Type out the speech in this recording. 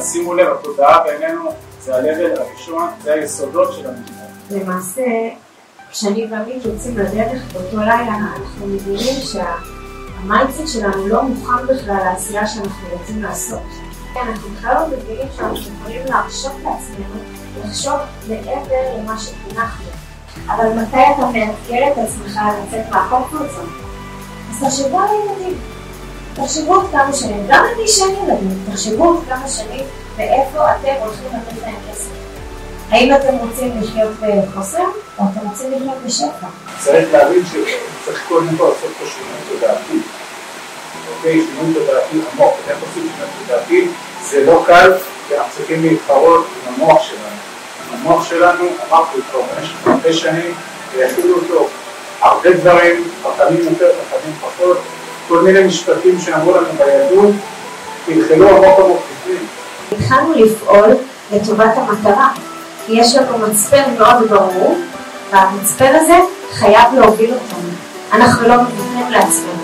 אז שימו לב, התודעה בעינינו זה ה-level הראשון, זה היסודות של המדינה. למעשה, כשאני ועמית יוצאים לדרך באותו לילה, אנחנו מבינים שה mindset שלנו לא מוכן בכלל לעשייה שאנחנו רוצים לעשות. אנחנו בכלל לא מבינים שאנחנו יכולים להרשות לעצמנו לחשוב מעבר למה שחינכנו. אבל מתי אתה מאתגר את עצמך לצאת מה comfort zone? אז תחשבו על הילדים. תחשבו עוד כמה שנים, גם אני שאני ילדים, תחשבו עוד כמה שנים ואיפה אתם הולכים לתת להם כסף. האם אתם רוצים לחיות בחוסר, או אתם רוצים לחיות בשפע? צריך להבין שצריך קודם כל לעשות פה שינוי תודעתי. אוקיי, שינוי תודעתי עמוק. איך עושים שינוי תודעתי? זה לא קל, כי אנחנו צריכים להתחרות עם המוח שלנו. המוח שלנו, אמרתי כבר במשך הרבה שנים, ויכילו אותו הרבה דברים, חכמים יותר, חכמים פחות, כל מיני משפטים שאמרו לנו בילדות, חלחלו עמוק עמוק בפנים. התחלנו לפעול לטובת המטרה, כי יש לנו מצפן מאוד ברור, והמצפן הזה חייב להוביל אותנו. אנחנו לא מוותרים לעצמנו.